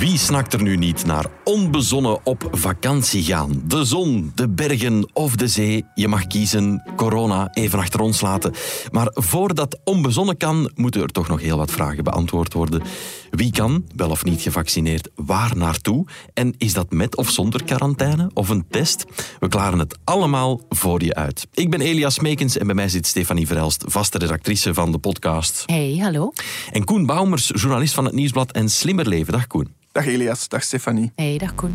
Wie snakt er nu niet naar onbezonnen op vakantie gaan? De zon, de bergen of de zee. Je mag kiezen, corona even achter ons laten. Maar voordat onbezonnen kan, moeten er toch nog heel wat vragen beantwoord worden. Wie kan, wel of niet gevaccineerd, waar naartoe? En is dat met of zonder quarantaine of een test? We klaren het allemaal voor je uit. Ik ben Elias Meekens en bij mij zit Stefanie Verelst, vaste redactrice van de podcast. Hey, hallo. En Koen Baumers, journalist van het Nieuwsblad en Slimmer Leven. Dag Koen. Dag Elias, dag Stefanie. Hey, dag Koen.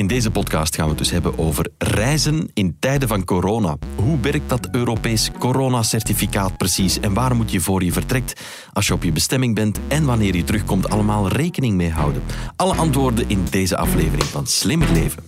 In deze podcast gaan we het dus hebben over reizen in tijden van corona. Hoe werkt dat Europees coronacertificaat precies? En waar moet je voor je vertrekt als je op je bestemming bent en wanneer je terugkomt allemaal rekening mee houden? Alle antwoorden in deze aflevering van Slimmer Leven.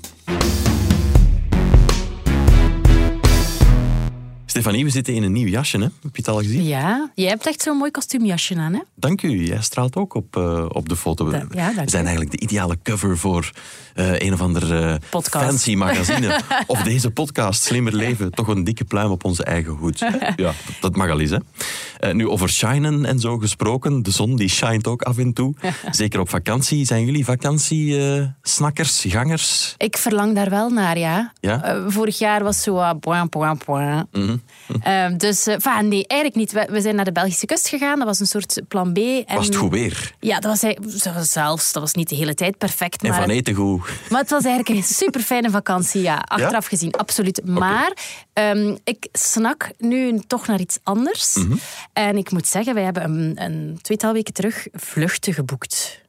Stefanie, we zitten in een nieuw jasje, hè? Heb je het al gezien? Ja, jij hebt echt zo'n mooi kostuumjasje aan, hè? Dank u. Jij straalt ook op, uh, op de foto. Da ja, we zijn eigenlijk de ideale cover voor uh, een of ander uh, fancy magazine. of deze podcast, Slimmer Leven. Toch een dikke pluim op onze eigen hoed. ja, dat mag al eens, hè. nu, over shinen en zo gesproken. De zon die shined ook af en toe. Zeker op vakantie. Zijn jullie vakantiesnakkers, gangers? Ik verlang daar wel naar, ja. ja? vorig jaar was zo... Uh. Mm -hmm. Uh, dus uh, nee, eigenlijk niet. We, we, zijn naar de Belgische kust gegaan. Dat was een soort plan B. En, was het goed weer? Ja, dat was, dat was zelfs. Dat was niet de hele tijd perfect. En maar, van eten goed. Maar het was eigenlijk een super fijne vakantie, ja. Achteraf ja? gezien, absoluut. Okay. Maar um, ik snak nu toch naar iets anders. Mhm. Mm -hmm. En ik moet zeggen, wij hebben een, een tweetal weken terug vluchten geboekt.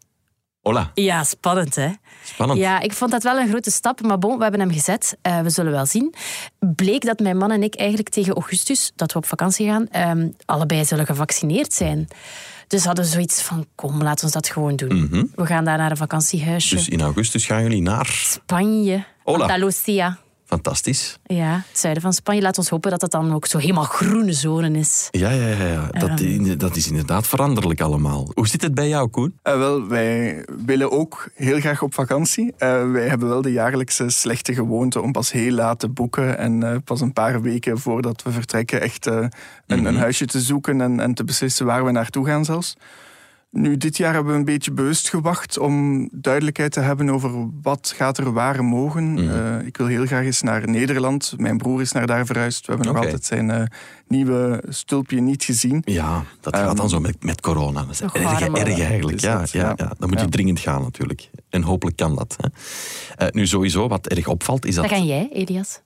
Hola. Ja, spannend hè. Spannend. Ja, ik vond dat wel een grote stap, maar bon, we hebben hem gezet. Uh, we zullen wel zien. Bleek dat mijn man en ik eigenlijk tegen augustus, dat we op vakantie gaan, um, allebei zullen gevaccineerd zijn. Dus hadden we zoiets van, kom, laten we dat gewoon doen. Mm -hmm. We gaan daar naar een vakantiehuisje. Dus in augustus gaan jullie naar... Spanje. Hola. Andalusia. Fantastisch. Ja, het zuiden van Spanje. Laat ons hopen dat het dan ook zo helemaal groene zone is. Ja, ja, ja. ja. Dat, um, dat is inderdaad veranderlijk allemaal. Hoe zit het bij jou, Koen? Uh, wel, wij willen ook heel graag op vakantie. Uh, wij hebben wel de jaarlijkse slechte gewoonte om pas heel laat te boeken en uh, pas een paar weken voordat we vertrekken echt een, mm -hmm. een, huisje te zoeken en, en te beslissen waar we naartoe gaan zelfs. Nu, dit jaar hebben we een beetje bewust gewacht om duidelijkheid te hebben over wat gaat er waar mogen. Mm. Uh, ik wil heel graag eens naar Nederland. Mijn broer is naar daar verhuisd. We hebben okay. nog altijd zijn uh, nieuwe stulpje niet gezien. Ja, dat gaat dan zo met, met corona. Dat is erg, erg eigenlijk. Ja, dat, ja, ja. Dan moet je ja. dringend gaan natuurlijk. En hopelijk kan dat. Hè. Uh, nu sowieso, wat erg opvalt is dat... Daar ga jij, Elias.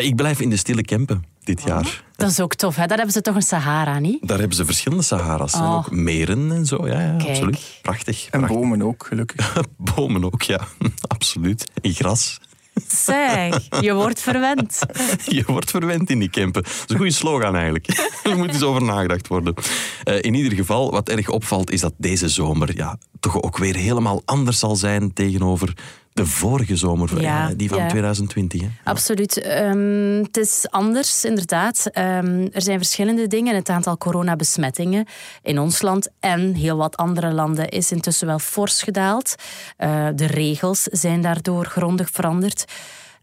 Ik blijf in de stille Kempen dit oh. jaar. Dat is ook tof, hè? Daar hebben ze toch een Sahara, niet? Daar hebben ze verschillende Sahara's. Oh. En ook meren en zo. Ja, ja Kijk. absoluut. Prachtig. En prachtig. bomen ook, gelukkig. bomen ook, ja. absoluut. En gras. Zeg, je wordt verwend. Je wordt verwend in die Kempen. Dat is een goede slogan eigenlijk. Er moet eens over nagedacht worden. Uh, in ieder geval, wat erg opvalt, is dat deze zomer ja, toch ook weer helemaal anders zal zijn tegenover de vorige zomer, ja, die van ja. 2020. Hè? Absoluut. Um, het is anders, inderdaad. Um, er zijn verschillende dingen. Het aantal coronabesmettingen in ons land en heel wat andere landen is intussen wel fors gedaald. Uh, de regels zijn daardoor grondig veranderd.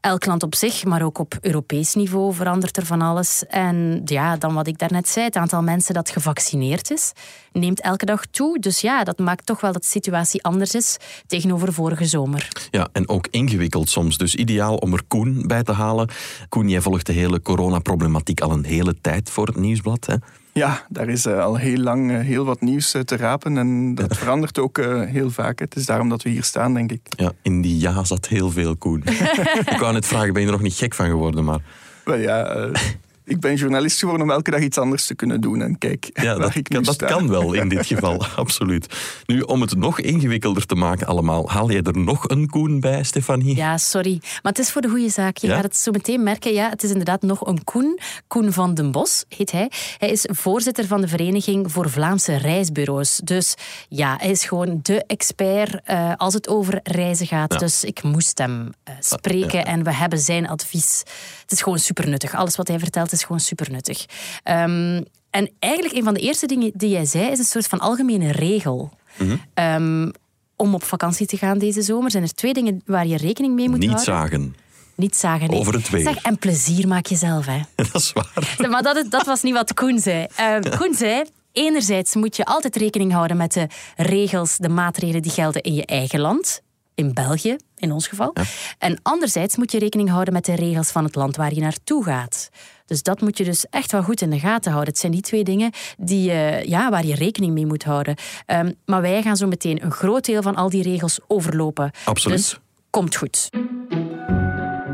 Elk land op zich, maar ook op Europees niveau verandert er van alles. En ja, dan wat ik daarnet zei, het aantal mensen dat gevaccineerd is, neemt elke dag toe. Dus ja, dat maakt toch wel dat de situatie anders is tegenover vorige zomer. Ja, en ook ingewikkeld soms. Dus ideaal om er Koen bij te halen. Koen, jij volgt de hele coronaproblematiek al een hele tijd voor het Nieuwsblad, hè? Ja, daar is uh, al heel lang uh, heel wat nieuws uh, te rapen en dat verandert ook heel vaak. Het is daarom dat we hier staan, denk ik. Ja, in die ja zat heel veel, Koen. ik wou net vragen, ben je er nog niet gek van geworden? Maar... Wel ja, ik ben journalist geworden om elke dag iets anders te kunnen doen. En kijk, ja, dat, ik kan, dat kan wel in dit geval, absoluut. Nu, om het nog ingewikkelder te maken allemaal, haal jij er nog een Koen bij, Stefanie? Ja, sorry. Maar het is voor de goede zaak. Je gaat het zo meteen merken. Ja, het is inderdaad nog een Koen. Koen van den Bos heet hij. Hij is voorzitter van de Vereniging voor Vlaamse Reisbureaus. Dus ja, hij is gewoon de expert uh, als het over reizen gaat. Dus ik moest hem uh, spreken en we hebben zijn advies. Het is gewoon super nuttig. Alles wat hij vertelt is gewoon super nuttig. Um, en eigenlijk een van de eerste dingen die jij zei, is een soort van algemene regel. Mm -hmm. um, om op vakantie te gaan deze zomer, zijn er twee dingen waar je rekening mee moet Niet houden. zagen. Niet zagen. Nee. Over het weer. Zeg, en plezier maak je zelf, hè. Dat is waar. Maar dat, dat was niet wat Koen zei. Uh, Koen zei, enerzijds moet je altijd rekening houden met de regels, de maatregelen die gelden in je eigen land. In België, in ons geval. Ja. En anderzijds moet je rekening houden met de regels van het land waar je naartoe gaat. Dus dat moet je dus echt wel goed in de gaten houden. Het zijn die twee dingen die, uh, ja, waar je rekening mee moet houden. Um, maar wij gaan zo meteen een groot deel van al die regels overlopen. Absoluut. Dus komt goed.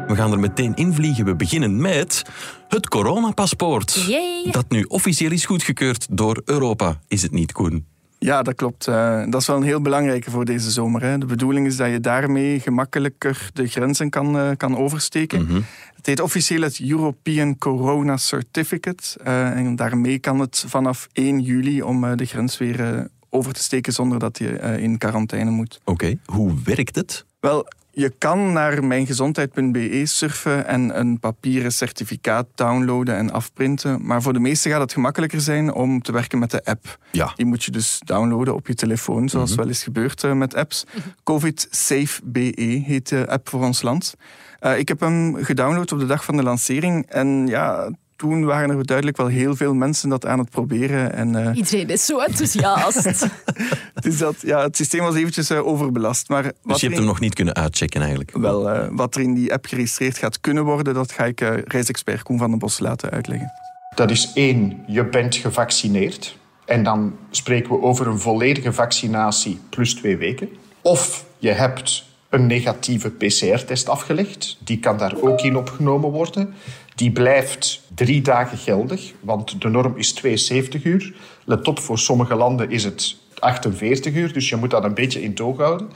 We gaan er meteen invliegen. We beginnen met het coronapaspoort. Yay. Dat nu officieel is goedgekeurd door Europa. Is het niet, Koen? Ja, dat klopt. Uh, dat is wel een heel belangrijke voor deze zomer. Hè. De bedoeling is dat je daarmee gemakkelijker de grenzen kan, uh, kan oversteken. Mm -hmm. Het heet officieel het European Corona Certificate. Uh, en daarmee kan het vanaf 1 juli om de grens weer over te steken zonder dat je in quarantaine moet. Oké, okay. hoe werkt het? Wel, je kan naar mijngezondheid.be surfen en een papieren certificaat downloaden en afprinten. Maar voor de meesten gaat het gemakkelijker zijn om te werken met de app. Ja. Die moet je dus downloaden op je telefoon, zoals mm -hmm. wel eens gebeurt uh, met apps. COVID Safe BE heet de app voor ons land. Uh, ik heb hem gedownload op de dag van de lancering. En ja, toen waren er duidelijk wel heel veel mensen dat aan het proberen. En, uh, Iedereen is zo enthousiast. dus dat, ja, het systeem was eventjes uh, overbelast. Maar dus je hebt in, hem nog niet kunnen uitchecken eigenlijk? Wel, uh, wat er in die app geregistreerd gaat kunnen worden, dat ga ik reisexpert Koen van den Bos laten uitleggen. Dat is één, je bent gevaccineerd. En dan spreken we over een volledige vaccinatie plus twee weken. Of je hebt een negatieve PCR-test afgelegd. Die kan daar ook in opgenomen worden. Die blijft drie dagen geldig, want de norm is 72 uur. Let op, voor sommige landen is het 48 uur, dus je moet dat een beetje in toog houden.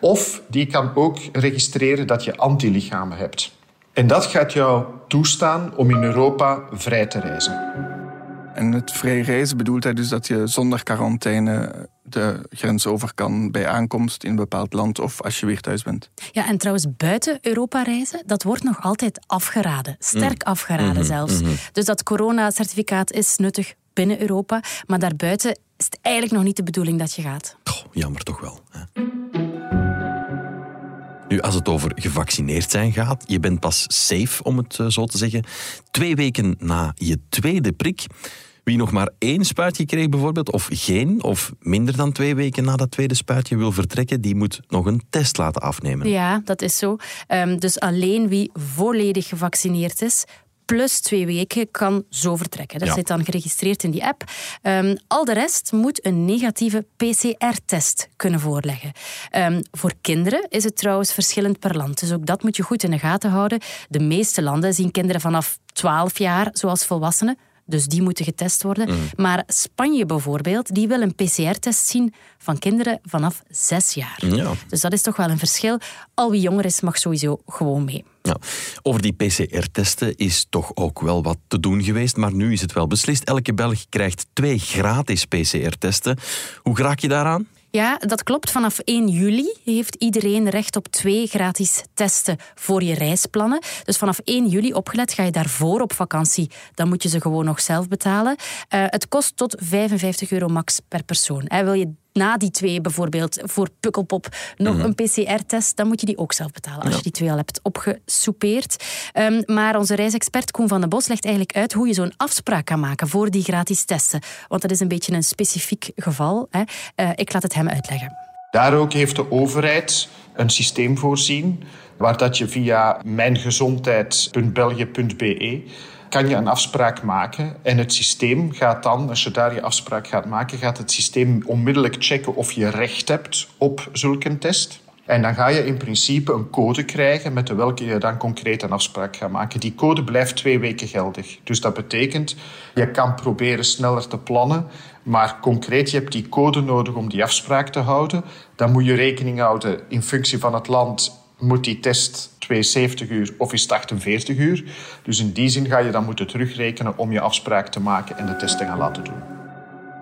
Of die kan ook registreren dat je antilichamen hebt. En dat gaat jou toestaan om in Europa vrij te reizen. En het vrij reizen bedoelt hij dus dat je zonder quarantaine de grens over kan bij aankomst in een bepaald land of als je weer thuis bent. Ja, en trouwens, buiten Europa reizen, dat wordt nog altijd afgeraden. Sterk mm. afgeraden Mhm, mm -hmm, zelfs. Mm -hmm. Dus dat coronacertificaat is nuttig binnen Europa, maar daarbuiten is het eigenlijk nog niet de bedoeling dat je gaat. Oh, jammer toch wel. Hè? Nu, als het over gevaccineerd zijn gaat, je bent pas safe, om het zo te zeggen, twee weken na je tweede prik. Wie nog maar één spuitje kreeg bijvoorbeeld, of geen, of minder dan twee weken na dat tweede spuitje wil vertrekken, die moet nog een test laten afnemen. Ja, dat is zo. Um, dus alleen wie volledig gevaccineerd is, plus twee weken kan zo vertrekken. Dat Ja. zit dan geregistreerd in die app. Ehm, al de rest moet een negatieve PCR-test kunnen voorleggen. Ehm, voor kinderen is het trouwens verschillend per land. Dus ook dat moet je goed in de gaten houden. De meeste landen zien kinderen vanaf 12 jaar zoals volwassenen. Dus die moeten getest worden. Mm. Maar Spanje bijvoorbeeld, die wil een PCR-test zien van kinderen vanaf zes jaar. Ja. Dus dat is toch wel een verschil. Al wie jonger is, mag sowieso gewoon mee. Ja. Over die PCR-testen is toch ook wel wat te doen geweest, maar nu is het wel beslist. Elke Belg krijgt twee gratis PCR-testen. Hoe raak je daaraan? Ja, dat klopt. Vanaf 1 juli heeft iedereen recht op twee gratis testen voor je reisplannen. Dus vanaf 1 juli opgelet ga je daarvoor op vakantie. Dan moet je ze gewoon nog zelf betalen. Uh, het kost tot 55 euro max per persoon. Wil je na die twee bijvoorbeeld voor Pukkelpop nog Mhm. een PCR-test, dan moet je die ook zelf betalen als je die twee al hebt opgesoupeerd. Um, maar onze reisexpert Koen van den Bos legt eigenlijk uit hoe je zo'n afspraak kan maken voor die gratis testen. Want dat is een beetje een specifiek geval. Hè. Uh, ik laat het hem uitleggen. Daar ook heeft de overheid een systeem voorzien waar dat je via mijngezondheid.belgië.be kan je een afspraak maken en het systeem gaat dan, als je daar je afspraak gaat maken, gaat het systeem onmiddellijk checken of je recht hebt op zulke test. En dan ga je in principe een code krijgen met de welke je dan concreet een afspraak gaat maken. Die code blijft twee weken geldig. Dus dat betekent, je kan proberen sneller te plannen, maar concreet, je hebt die code nodig om die afspraak te houden. Dan moet je rekening houden in functie van het land moet die test 72 uur of is het 48 uur. Dus in die zin ga je dan moeten terugrekenen om je afspraak te maken en de test te gaan laten doen.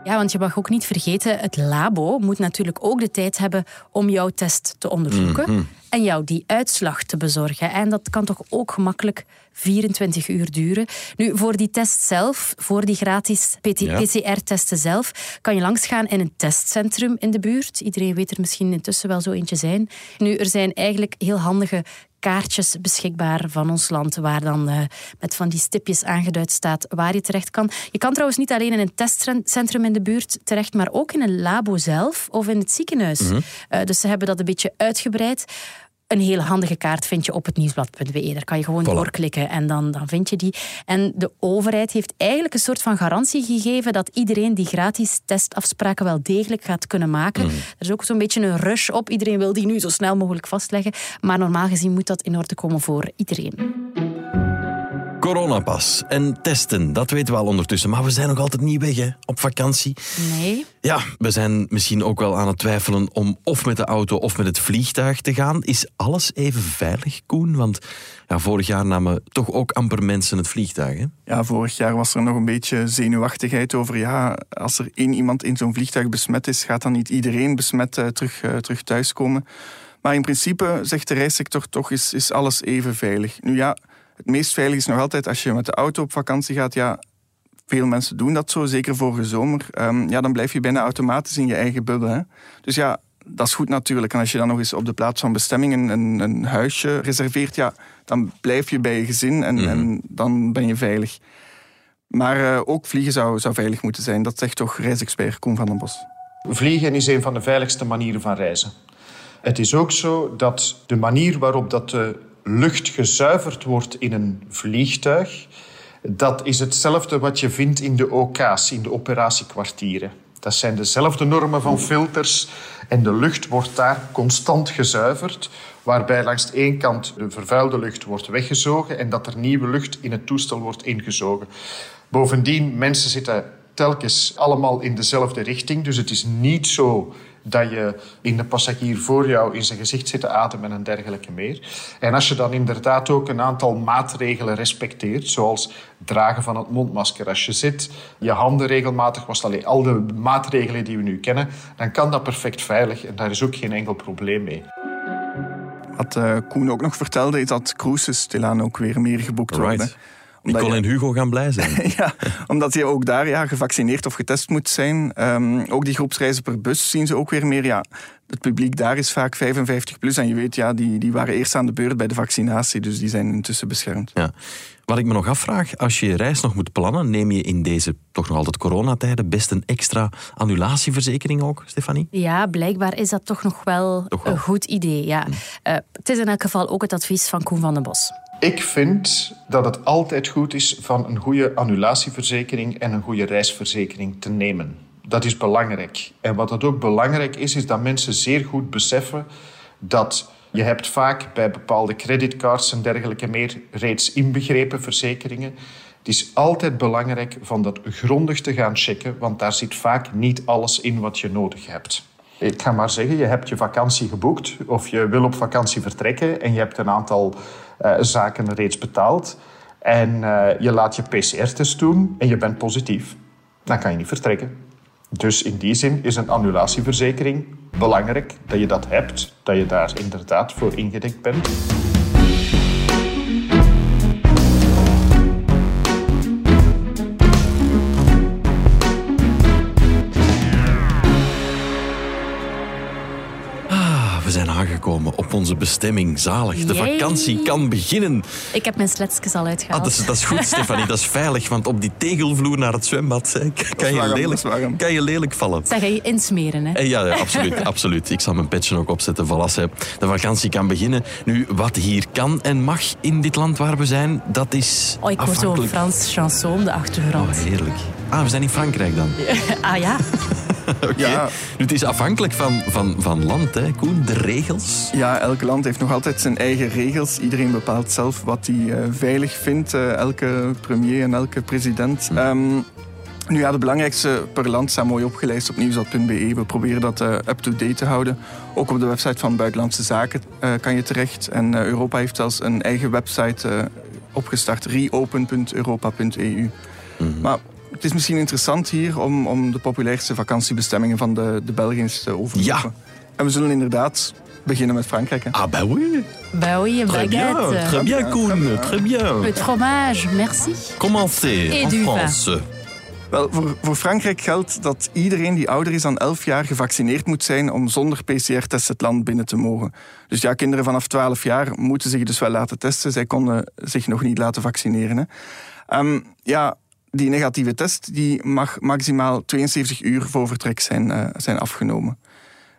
Ja, want je mag ook niet vergeten, het labo moet natuurlijk ook de tijd hebben om jouw test te onderzoeken mhm. En jou die uitslag te bezorgen. En dat kan toch ook gemakkelijk 24 uur duren. Nu, voor die test zelf, voor die gratis PCR-testen zelf, kan je langsgaan in een testcentrum in de buurt. Iedereen weet er misschien intussen wel zo eentje zijn. Nu, er zijn eigenlijk heel handige kaartjes beschikbaar van ons land, waar dan uh, met van die stipjes aangeduid staat waar je terecht kan. Je kan trouwens niet alleen in een testcentrum in de buurt terecht, maar ook in een labo zelf of in het ziekenhuis. Mm dus ze hebben dat een beetje uitgebreid een hele handige kaart vind je op het nieuwsblad.be. Daar kan je gewoon doorklikken en dan, dan vind je die. En de overheid heeft eigenlijk een soort van garantie gegeven dat iedereen die gratis testafspraken wel degelijk gaat kunnen maken. Mm. Er is ook zo'n beetje een rush op. Iedereen wil die nu zo snel mogelijk vastleggen. Maar normaal gezien moet dat in orde komen voor iedereen. Coronapas en testen, dat weten we al ondertussen. Maar we zijn nog altijd niet weg hè, op vakantie. Nee. Ja, we zijn misschien ook wel aan het twijfelen om of met de auto of met het vliegtuig te gaan. Is alles even veilig, Koen? Want ja, vorig jaar namen toch ook amper mensen het vliegtuig. Hè? Ja, vorig jaar was er nog een beetje zenuwachtigheid over. Ja, als er één iemand in zo'n vliegtuig besmet is, gaat dan niet iedereen besmet uh, terug, uh, terug thuiskomen. Maar in principe, zegt de reissector toch, is, is alles even veilig. Nu ja, het meest veilig is nog altijd als je met de auto op vakantie gaat. Ja, veel mensen doen dat zo, zeker vorige zomer. Um, ja, dan blijf je bijna automatisch in je eigen bubbel. Hè? Dus ja, dat is goed natuurlijk. En als je dan nog eens op de plaats van bestemming een, een huisje reserveert, ja, dan blijf je bij je gezin en, en mhm. dan ben je veilig. Maar uh, ook vliegen zou, zou veilig moeten zijn. Dat zegt toch reisexpert Koen van den Bos. Vliegen is een van de veiligste manieren van reizen. Het is ook zo dat de manier waarop dat de lucht gezuiverd wordt in een vliegtuig, dat is hetzelfde wat je vindt in de OK's, in de operatiekwartieren. Dat zijn dezelfde normen van filters en de lucht wordt daar constant gezuiverd, waarbij langs de kant de vervuilde lucht wordt weggezogen en dat er nieuwe lucht in het toestel wordt ingezogen. Bovendien, mensen zitten telkens allemaal in dezelfde richting, dus het is niet zo dat je in de passagier voor jou in zijn gezicht zit te ademen en dergelijke meer. En als je dan inderdaad ook een aantal maatregelen respecteert, zoals dragen van het mondmasker als je zit, je handen regelmatig wassen, al de maatregelen die we nu kennen, dan kan dat perfect veilig en daar is ook geen enkel probleem mee. Wat uh, Koen ook nog vertelde, is dat cruises stilaan ook weer meer geboekt worden. Nicole en Hugo gaan blij zijn. ja, omdat je ook daar ja, gevaccineerd of getest moet zijn. Um, ook die groepsreizen per bus zien ze ook weer meer. Ja, het publiek daar is vaak 55 plus. En je weet, ja, die, die waren eerst aan de beurt bij de vaccinatie. Dus die zijn intussen beschermd. Ja. Wat ik me nog afvraag, als je je reis nog moet plannen, neem je in deze toch nog altijd coronatijden best een extra annulatieverzekering ook, Stefanie? Ja, blijkbaar is dat toch nog wel, een goed idee. Ja. Hm. Uh, het is in elk geval ook het advies van Koen van den Bos. Ik vind dat het altijd goed is van een goede annulatieverzekering en een goede reisverzekering te nemen. Dat is belangrijk. En wat dat ook belangrijk is, is dat mensen zeer goed beseffen dat je hebt vaak bij bepaalde creditcards en dergelijke meer reeds inbegrepen verzekeringen. Het is altijd belangrijk van dat grondig te gaan checken, want daar zit vaak niet alles in wat je nodig hebt. Ik ga maar zeggen, je hebt je vakantie geboekt of je wil op vakantie vertrekken en je hebt een aantal uh, zaken reeds betaald. En uh, je laat je PCR-test doen en je bent positief. Dan kan je niet vertrekken. Dus in die zin is een annulatieverzekering belangrijk dat je dat hebt, dat je daar inderdaad voor ingedekt bent. Aangekomen op onze bestemming. Zalig. De vakantie kan beginnen. Ik heb mijn sletsjes al uitgehaald. Ah, dat, is, dat is goed, Stefanie. Dat is veilig, want op die tegelvloer naar het zwembad kan, je lelijk, kan je lelijk vallen. Dat ga je insmeren, hè? Eh, ja, ja absoluut, absoluut. Ik zal mijn petje ook opzetten. Voilà, de vakantie kan beginnen. Nu, wat hier kan en mag in dit land waar we zijn, dat is Oh, ik hoor zo'n Frans chanson op de achtergrond. Oh, heerlijk. Ah, we zijn in Frankrijk dan. ah ja. Ja. Het is afhankelijk van, van, van land, hè, Koen, de regels. Ja, elk land heeft nog altijd zijn eigen regels. Iedereen bepaalt zelf wat hij eh, veilig vindt. eh, elke premier en elke president. Ehm, nu ja, de belangrijkste per land staan mooi opgelijst op nieuwsat.be. We proberen dat eh, up-to-date te houden. Ook op de website van Buitenlandse Zaken kan je terecht. En Europa heeft zelfs een eigen website opgestart. reopen.europa.eu. Maar het is misschien interessant hier om, om de populairste vakantiebestemmingen van de, de Belgen eens te overlopen. En we zullen inderdaad beginnen met Frankrijk. Hè. Ah, ben oui. Ben oui, Très bien, baguette. très bien, Koen, très bien. Het fromage, merci. Commencez en. France. Wel, voor, voor Frankrijk geldt dat iedereen die ouder is dan 11 jaar gevaccineerd moet zijn om zonder PCR-test het land binnen te mogen. Dus ja, kinderen vanaf 12 jaar moeten zich dus wel laten testen. Zij konden zich nog niet laten vaccineren. Hè. Ehm, ja, die negatieve test die mag maximaal 72 uur voor vertrek zijn, eh, zijn afgenomen.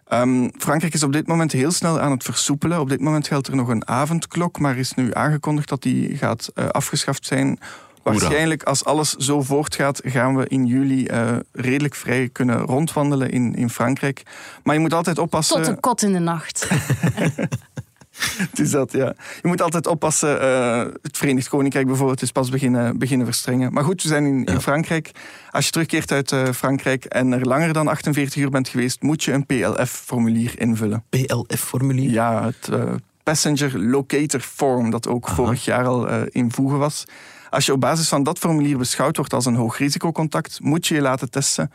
Ehm, Frankrijk is op dit moment heel snel aan het versoepelen. Op dit moment geldt er nog een avondklok, maar is nu aangekondigd dat die gaat eh, afgeschaft zijn. Waarschijnlijk, als alles zo voortgaat, gaan we in juli eh, redelijk vrij kunnen rondwandelen in, in Frankrijk. Maar je moet altijd oppassen. Tot een kot in de nacht. Het is dat, ja. Je moet altijd oppassen. eh, het Verenigd Koninkrijk bijvoorbeeld is pas beginnen, beginnen verstrengen. Maar goed, we zijn in, in Frankrijk. Als je terugkeert uit eh, Frankrijk en er langer dan 48 uur bent geweest, moet je een PLF-formulier invullen. PLF-formulier? Ja, het eh, Passenger Locator Form, dat ook vorig jaar al eh, in voegen was. Als je op basis van dat formulier beschouwd wordt als een hoogrisicocontact, moet je je laten testen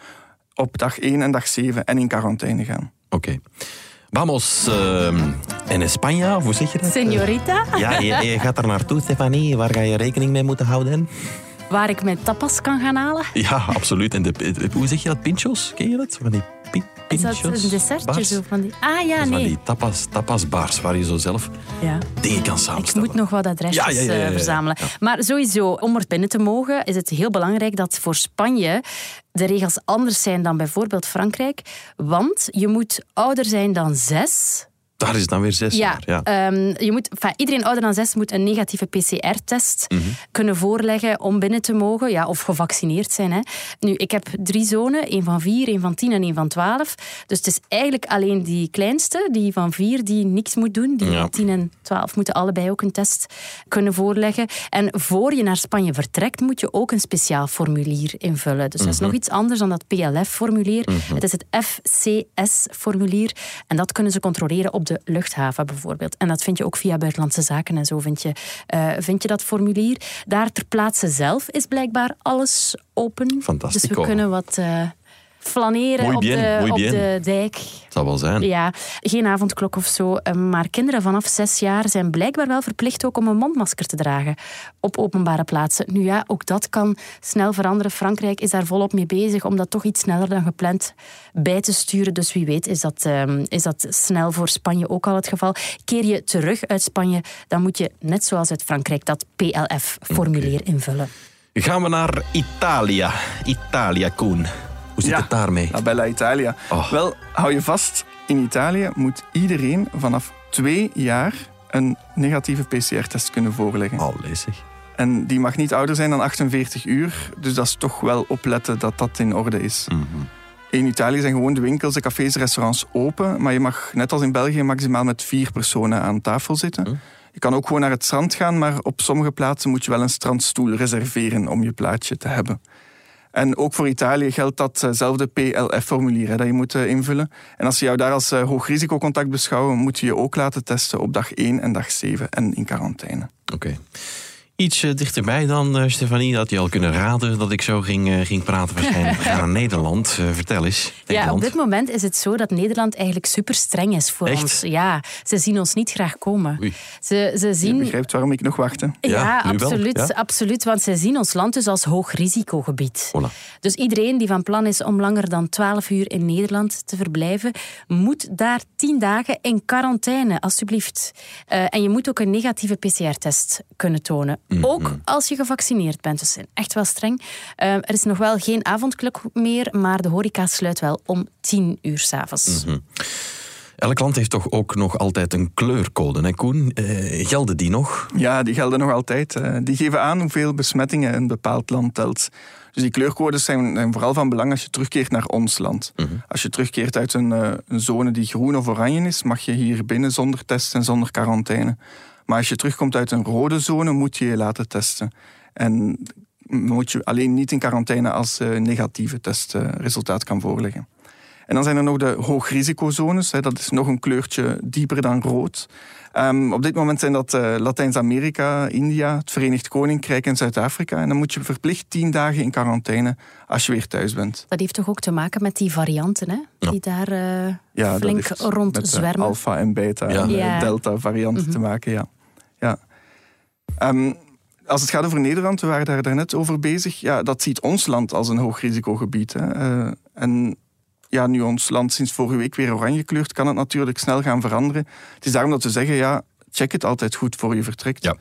op dag 1 en dag 7 en in quarantaine gaan. Oké. Vamos ehm, en España, hoe zeg je dat? Señorita, Ja, je, je gaat er naartoe, Stefanie. Waar ga je rekening mee moeten houden? Waar ik mijn tapas kan gaan halen. Ja, absoluut. En de, de- hoe zeg je dat? Pinchos? Ken je dat? Van die pi, Is dat een dessertje bars? zo van die... Ah ja, Van nee. die tapas, tapasbars waar je zo zelf Ja. dingen kan Ik samenstellen. moet nog wat adresjes Ja, ja, eh, verzamelen. Maar sowieso, om er binnen te mogen, is het heel belangrijk dat voor Spanje de regels anders zijn dan bijvoorbeeld Frankrijk. Want je moet ouder zijn dan zes. Daar is het dan weer zes Ja, jaar. Ja. ehm, je moet, enfin, iedereen ouder dan zes moet een negatieve PCR-test Mhm. kunnen voorleggen om binnen te mogen, ja, of gevaccineerd zijn. Hè. Nu, ik heb drie zonen, één van vier, één van tien en één van twaalf. Dus het is eigenlijk alleen die kleinste, die van vier, die niks moet doen. Die Ja. van tien en twaalf moeten allebei ook een test kunnen voorleggen. En voor je naar Spanje vertrekt, moet je ook een speciaal formulier invullen. Dus dat is nog iets anders dan dat PLF-formulier. Het is het FCS-formulier. En dat kunnen ze controleren op de luchthaven bijvoorbeeld. En dat vind je ook via Buitenlandse Zaken en zo vind je, eh, vind je dat formulier. Daar ter plaatse zelf is blijkbaar alles open. Dus Fantastico. we kunnen wat eh, flaneren op, de, op de dijk. Het zal wel zijn. Ja, geen avondklok of zo. eh, Maar kinderen vanaf zes jaar zijn blijkbaar wel verplicht ook om een mondmasker te dragen op openbare plaatsen. Nu ja, ook dat kan snel veranderen. Frankrijk is daar volop mee bezig om dat toch iets sneller dan gepland bij te sturen. Dus wie weet is dat, ehm, is dat snel voor Spanje ook al het geval. Keer je terug uit Spanje, dan moet je net zoals uit Frankrijk dat PLF-formulier invullen. Gaan we naar Italië. Italië, Koen. Hoe zit Ja. het daarmee? La Bella Italia. Oh. Wel, hou je vast, in Italië moet iedereen vanaf twee jaar een negatieve PCR-test kunnen voorleggen. Allee, zeg. En die mag niet ouder zijn dan 48 uur, dus dat is toch wel opletten dat dat in orde is. Mhm. In Italië zijn gewoon de winkels, de cafés, de restaurants open, maar je mag net als in België maximaal met vier personen aan tafel zitten. Je kan ook gewoon naar het strand gaan, maar op sommige plaatsen moet je wel een strandstoel reserveren om je plaatsje te hebben. En ook voor Italië geldt datzelfde PLF-formulier hè, dat je moet eh, invullen. En als ze jou daar als eh, hoog risicocontact beschouwen, moet je je ook laten testen op dag 1 en dag 7 en in quarantaine. Oké. Iets eh, dichterbij dan, eh, Stefanie, dat je al kunnen raden dat ik zo ging, eh, ging praten waarschijnlijk. We gaan naar Nederland. Eh, vertel eens. Ja, op dit moment is het zo dat Nederland eigenlijk super streng is voor Echt? ons. Ja, ze zien ons niet graag komen. Oei. Ze, ze Je zien begrijpt waarom ik nog wacht. hè? Ja, absoluut, ja. absoluut. Want zij zien ons land dus als hoog risicogebied. Voilà. Dus iedereen die van plan is om langer dan 12 uur in Nederland te verblijven, moet daar 10 dagen in quarantaine, alstublieft. Eh, en je moet ook een negatieve PCR-test kunnen tonen. Mhm. Ook als je gevaccineerd bent. Dus zijn echt wel streng. Eh, er is nog wel geen avondklok meer, maar de horeca sluit wel om 10 uur s'avonds. Mhm. Elk land heeft toch ook nog altijd een kleurcode, hè Koen? Eh, gelden die nog? Ja, die gelden nog altijd. Eh, die geven aan hoeveel besmettingen een bepaald land telt. Dus die kleurcodes zijn, vooral van belang als je terugkeert naar ons land. Mhm. Als je terugkeert uit een, uh, een, zone die groen of oranje is, mag je hier binnen zonder test en zonder quarantaine. Maar als je terugkomt uit een rode zone, moet je je laten testen. En moet je alleen niet in quarantaine als uh, negatieve testresultaat kan voorliggen. En dan zijn er nog de hoogrisicozones. Dat is nog een kleurtje dieper dan rood. Um, op dit moment zijn dat uh, Latijns-Amerika, India, het Verenigd Koninkrijk en Zuid-Afrika. En dan moet je verplicht tien dagen in quarantaine als je weer thuis bent. Dat heeft toch ook te maken met die varianten, hè? Die daar uh, ja, flink rondzwermen. Met alpha en beta en uh, delta varianten te mhm. maken, ja. ja. Um, als het gaat over Nederland, we waren daar daarnet over bezig. Ja, dat ziet ons land als een hoogrisicogebied. Hè. en ja, nu ons land sinds vorige week weer oranje kleurt, kan het natuurlijk snel gaan veranderen. Het is daarom dat we zeggen, ja, check het altijd goed voor je vertrekt. Ja.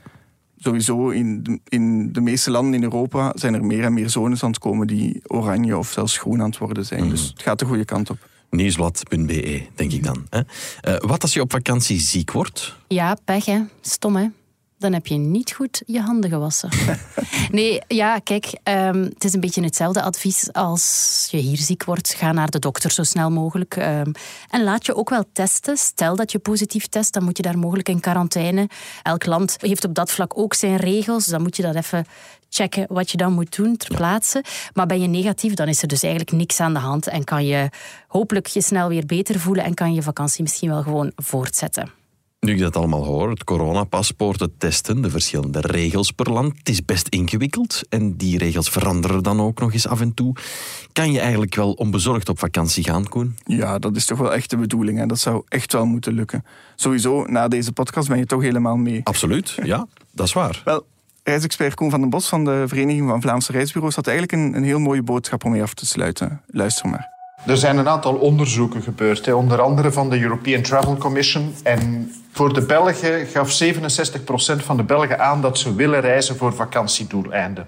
Sowieso in de, in de meeste landen in Europa zijn er meer en meer zones aan het komen die oranje of zelfs groen aan het worden zijn. Mhm. Dus het gaat de goede kant op. Nieuwsblad.be, denk ik dan. Hè? Uh, wat als je op vakantie ziek wordt? Ja, pech hè. Stom hè dan heb je niet goed je handen gewassen. nee, ja, kijk, ehm, het is een beetje hetzelfde advies als je hier ziek wordt. Ga naar de dokter zo snel mogelijk. Ehm, en laat je ook wel testen. Stel dat je positief test, dan moet je daar mogelijk in quarantaine. Elk land heeft op dat vlak ook zijn regels. Dan moet je dat even checken wat je dan moet doen ter plaatse. Maar ben je negatief, dan is er dus eigenlijk niks aan de hand. En kan je hopelijk je snel weer beter voelen en kan je vakantie misschien wel gewoon voortzetten. Nu ik dat allemaal hoor, het coronapaspoort, het testen, de verschillende regels per land, het is best ingewikkeld en die regels veranderen dan ook nog eens af en toe. Kan je eigenlijk wel onbezorgd op vakantie gaan, Koen? Ja, dat is toch wel echt de bedoeling en dat zou echt wel moeten lukken. Sowieso, na deze podcast ben je toch helemaal mee. Absoluut, ja, dat is waar. Wel, reisexpert Koen van den Bos van de Vereniging van Vlaamse Reisbureaus had eigenlijk een, een heel mooie boodschap om mee af te sluiten. Luister maar. Er zijn een aantal onderzoeken gebeurd, onder andere van de European Travel Commission. En voor de Belgen gaf 67% van de Belgen aan dat ze willen reizen voor vakantiedoeleinden.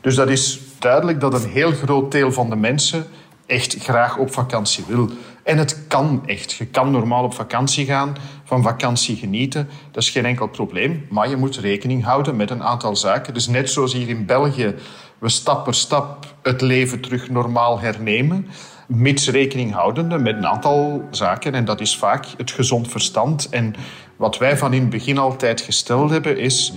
Dus dat is duidelijk dat een heel groot deel van de mensen echt graag op vakantie wil. En het kan echt. Je kan normaal op vakantie gaan, van vakantie genieten. Dat is geen enkel probleem. Maar je moet rekening houden met een aantal zaken. Dus net zoals hier in België we stap per stap het leven terug normaal hernemen mits rekening houdende met een aantal zaken. En dat is vaak het gezond verstand. En wat wij van in het begin altijd gesteld hebben, is...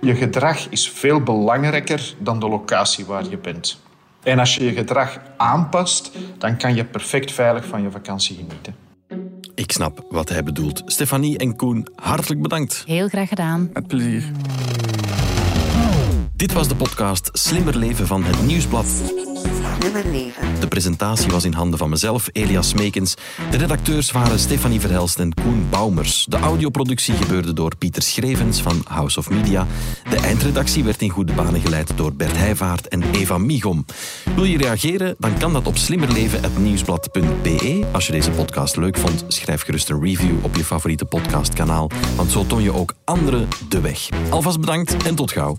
je gedrag is veel belangrijker dan de locatie waar je bent. En als je je gedrag aanpast, dan kan je perfect veilig van je vakantie genieten. Ik snap wat hij bedoelt. Stefanie en Koen, hartelijk bedankt. Heel graag gedaan. Met plezier. Dit was de podcast Slimmer Leven van het Nieuwsblad. De presentatie was in handen van mezelf, Elias Meekens. De redacteurs waren Stefanie Verhelst en Koen Baumers. De audioproductie gebeurde door Pieter Schrevens van House of Media. De eindredactie werd in goede banen geleid door Bert Heijvaart en Eva Migom. Wil je reageren? Dan kan dat op slimmerleven.nieuwsblad.be. Als je deze podcast leuk vond, schrijf gerust een review op je favoriete podcastkanaal, want zo toon je ook anderen de weg. Alvast bedankt en tot gauw.